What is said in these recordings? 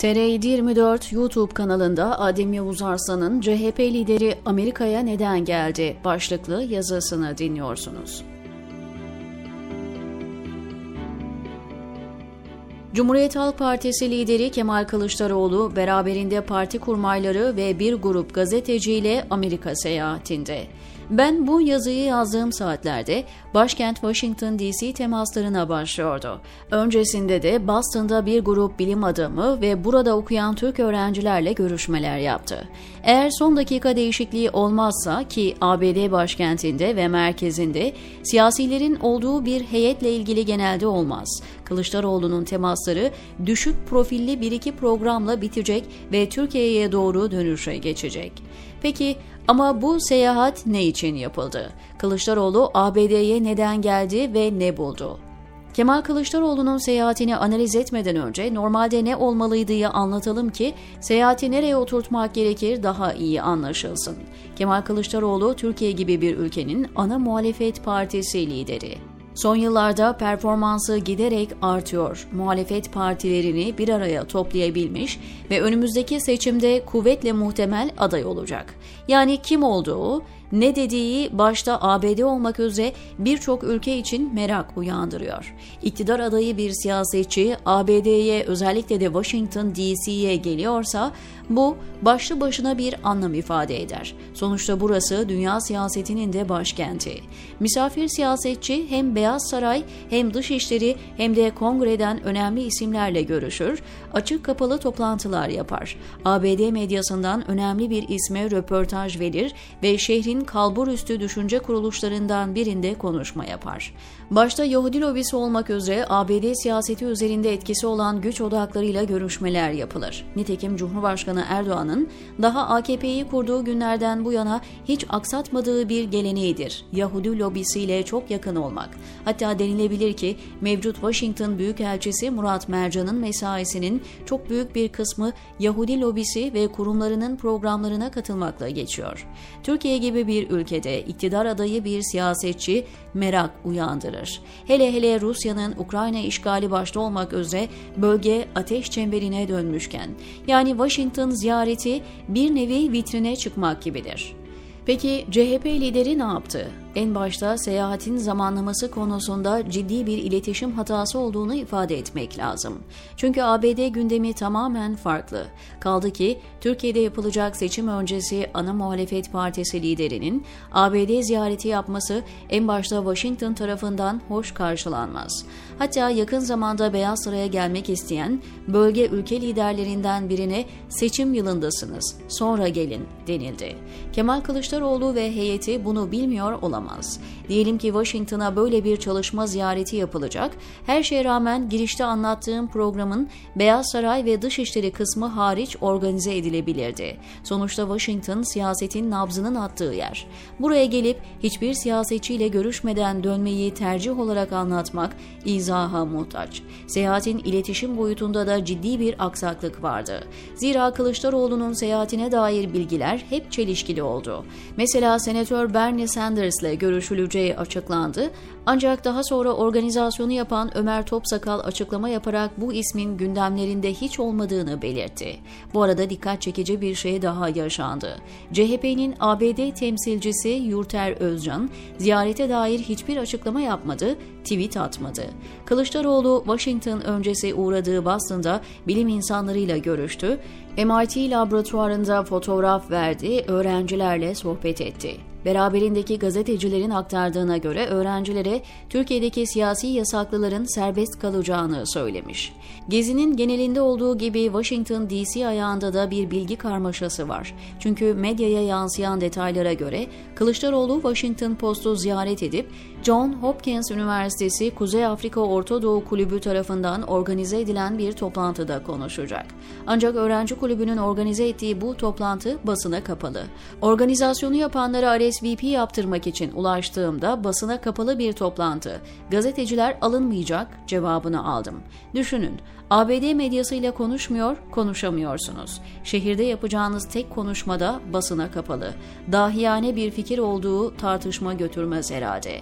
TR24 YouTube kanalında Adem Yavuz Arslan'ın CHP lideri Amerika'ya neden geldi başlıklı yazısını dinliyorsunuz. Cumhuriyet Halk Partisi lideri Kemal Kılıçdaroğlu beraberinde parti kurmayları ve bir grup gazeteciyle Amerika seyahatinde. Ben bu yazıyı yazdığım saatlerde başkent Washington DC temaslarına başlıyordu. Öncesinde de Boston'da bir grup bilim adamı ve burada okuyan Türk öğrencilerle görüşmeler yaptı. Eğer son dakika değişikliği olmazsa ki ABD başkentinde ve merkezinde siyasilerin olduğu bir heyetle ilgili genelde olmaz. Kılıçdaroğlu'nun temasları düşük profilli bir iki programla bitecek ve Türkiye'ye doğru dönüşe geçecek. Peki ama bu seyahat ne için yapıldı? Kılıçdaroğlu ABD'ye neden geldi ve ne buldu? Kemal Kılıçdaroğlu'nun seyahatini analiz etmeden önce normalde ne olmalıydığı anlatalım ki seyahati nereye oturtmak gerekir daha iyi anlaşılsın. Kemal Kılıçdaroğlu Türkiye gibi bir ülkenin ana muhalefet partisi lideri. Son yıllarda performansı giderek artıyor. Muhalefet partilerini bir araya toplayabilmiş ve önümüzdeki seçimde kuvvetle muhtemel aday olacak. Yani kim olduğu, ne dediği başta ABD olmak üzere birçok ülke için merak uyandırıyor. İktidar adayı bir siyasetçi ABD'ye özellikle de Washington DC'ye geliyorsa bu başlı başına bir anlam ifade eder. Sonuçta burası dünya siyasetinin de başkenti. Misafir siyasetçi hem Beyaz Saray hem Dışişleri hem de kongreden önemli isimlerle görüşür, açık kapalı toplantılar yapar. ABD medyasından önemli bir isme röportaj verir ve şehrin kalburüstü düşünce kuruluşlarından birinde konuşma yapar. Başta Yahudi lobisi olmak üzere ABD siyaseti üzerinde etkisi olan güç odaklarıyla görüşmeler yapılır. Nitekim Cumhurbaşkanı Erdoğan'ın daha AKP'yi kurduğu günlerden bu yana hiç aksatmadığı bir geleneğidir. Yahudi lobisiyle çok yakın olmak. Hatta denilebilir ki mevcut Washington Büyükelçisi Murat Mercan'ın mesaisinin çok büyük bir kısmı Yahudi lobisi ve kurumlarının programlarına katılmakla geçiyor. Türkiye gibi bir ülkede iktidar adayı bir siyasetçi merak uyandırır. Hele hele Rusya'nın Ukrayna işgali başta olmak üzere bölge ateş çemberine dönmüşken, yani Washington ziyareti bir nevi vitrine çıkmak gibidir. Peki CHP lideri ne yaptı? En başta seyahatin zamanlaması konusunda ciddi bir iletişim hatası olduğunu ifade etmek lazım. Çünkü ABD gündemi tamamen farklı. Kaldı ki Türkiye'de yapılacak seçim öncesi ana muhalefet partisi liderinin ABD ziyareti yapması en başta Washington tarafından hoş karşılanmaz. Hatta yakın zamanda Beyaz Saray'a gelmek isteyen bölge ülke liderlerinden birine seçim yılındasınız, sonra gelin denildi. Kemal Kılıçdaroğlu ve heyeti bunu bilmiyor olamaz olamaz. Diyelim ki Washington'a böyle bir çalışma ziyareti yapılacak. Her şeye rağmen girişte anlattığım programın Beyaz Saray ve Dışişleri kısmı hariç organize edilebilirdi. Sonuçta Washington siyasetin nabzının attığı yer. Buraya gelip hiçbir siyasetçiyle görüşmeden dönmeyi tercih olarak anlatmak izaha muhtaç. Seyahatin iletişim boyutunda da ciddi bir aksaklık vardı. Zira Kılıçdaroğlu'nun seyahatine dair bilgiler hep çelişkili oldu. Mesela Senatör Bernie Sanders ile görüşüleceği açıklandı. Ancak daha sonra organizasyonu yapan Ömer Topsakal açıklama yaparak bu ismin gündemlerinde hiç olmadığını belirtti. Bu arada dikkat çekici bir şey daha yaşandı. CHP'nin ABD temsilcisi Yurter Özcan ziyarete dair hiçbir açıklama yapmadı, tweet atmadı. Kılıçdaroğlu Washington öncesi uğradığı Boston'da bilim insanlarıyla görüştü, MIT laboratuvarında fotoğraf verdi, öğrencilerle sohbet etti. Beraberindeki gazetecilerin aktardığına göre öğrencilere Türkiye'deki siyasi yasaklıların serbest kalacağını söylemiş. Gezinin genelinde olduğu gibi Washington DC ayağında da bir bilgi karmaşası var. Çünkü medyaya yansıyan detaylara göre Kılıçdaroğlu Washington Post'u ziyaret edip John Hopkins Üniversitesi Kuzey Afrika Orta Doğu Kulübü tarafından organize edilen bir toplantıda konuşacak. Ancak öğrenci kulübünün organize ettiği bu toplantı basına kapalı. Organizasyonu yapanlara RSVP yaptırmak için ulaştığımda basına kapalı bir toplantı. Gazeteciler alınmayacak cevabını aldım. Düşünün, ABD medyasıyla konuşmuyor, konuşamıyorsunuz. Şehirde yapacağınız tek konuşmada basına kapalı. Dahiyane bir fikir olduğu tartışma götürmez herhalde.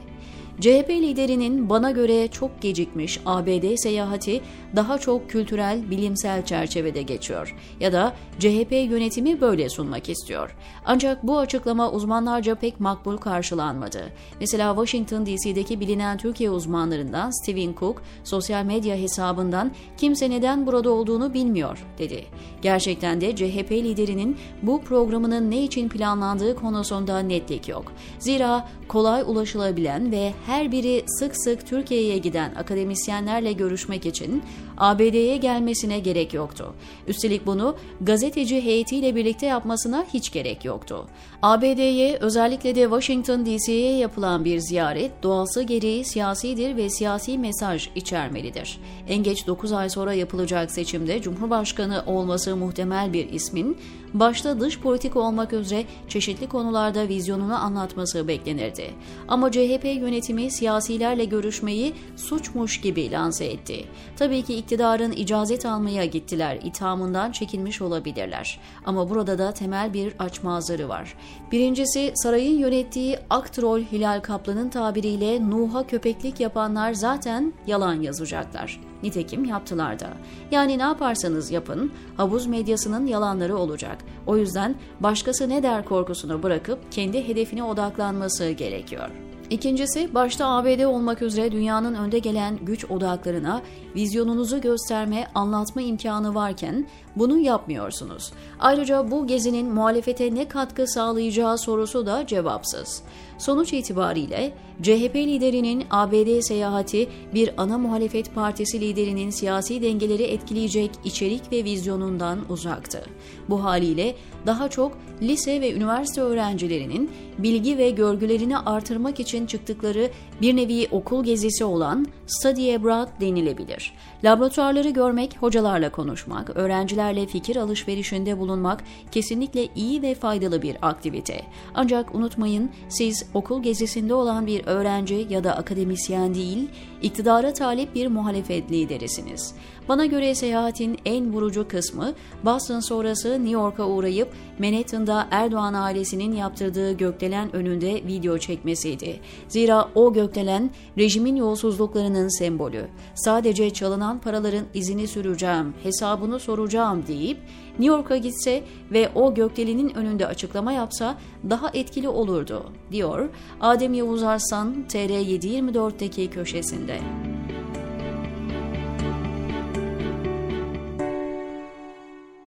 CHP liderinin bana göre çok gecikmiş ABD seyahati daha çok kültürel, bilimsel çerçevede geçiyor ya da CHP yönetimi böyle sunmak istiyor. Ancak bu açıklama uzmanlarca pek makbul karşılanmadı. Mesela Washington DC'deki bilinen Türkiye uzmanlarından Stephen Cook sosyal medya hesabından kimse neden burada olduğunu bilmiyor dedi. Gerçekten de CHP liderinin bu programının ne için planlandığı konusunda netlik yok. Zira kolay ulaşılabilen ve her biri sık sık Türkiye'ye giden akademisyenlerle görüşmek için ABD'ye gelmesine gerek yoktu. Üstelik bunu gazeteci heyetiyle birlikte yapmasına hiç gerek yoktu. ABD'ye özellikle de Washington DC'ye yapılan bir ziyaret doğası gereği siyasidir ve siyasi mesaj içermelidir. En geç 9 ay sonra yapılacak seçimde Cumhurbaşkanı olması muhtemel bir ismin başta dış politik olmak üzere çeşitli konularda vizyonunu anlatması beklenirdi. Ama CHP yönetimi siyasilerle görüşmeyi suçmuş gibi lanse etti. Tabii ki iktidarın icazet almaya gittiler ithamından çekinmiş olabilirler. Ama burada da temel bir açmazları var. Birincisi sarayın yönettiği aktrol Hilal Kaplan'ın tabiriyle Nuh'a köpeklik yapanlar zaten yalan yazacaklar. Nitekim yaptılar da. Yani ne yaparsanız yapın, havuz medyasının yalanları olacak. O yüzden başkası ne der korkusunu bırakıp kendi hedefine odaklanması gerekiyor. İkincisi, başta ABD olmak üzere dünyanın önde gelen güç odaklarına vizyonunuzu gösterme, anlatma imkanı varken bunu yapmıyorsunuz. Ayrıca bu gezinin muhalefete ne katkı sağlayacağı sorusu da cevapsız. Sonuç itibariyle CHP liderinin ABD seyahati bir ana muhalefet partisi liderinin siyasi dengeleri etkileyecek içerik ve vizyonundan uzaktı. Bu haliyle daha çok lise ve üniversite öğrencilerinin bilgi ve görgülerini artırmak için çıktıkları bir nevi okul gezisi olan Study Abroad denilebilir. Laboratuvarları görmek, hocalarla konuşmak, öğrencilerle fikir alışverişinde bulunmak kesinlikle iyi ve faydalı bir aktivite. Ancak unutmayın siz okul gezisinde olan bir öğrenci ya da akademisyen değil, iktidara talip bir muhalefet liderisiniz. Bana göre seyahatin en vurucu kısmı Boston sonrası New York'a uğrayıp Manhattan'da Erdoğan ailesinin yaptırdığı gökdelen önünde video çekmesiydi. Zira o gökdelen rejimin yolsuzluklarının sembolü. Sadece çalınan paraların izini süreceğim, hesabını soracağım deyip New York'a gitse ve o gökdelenin önünde açıklama yapsa daha etkili olurdu, diyor Adem Yavuz Arslan TR724'deki köşesinde.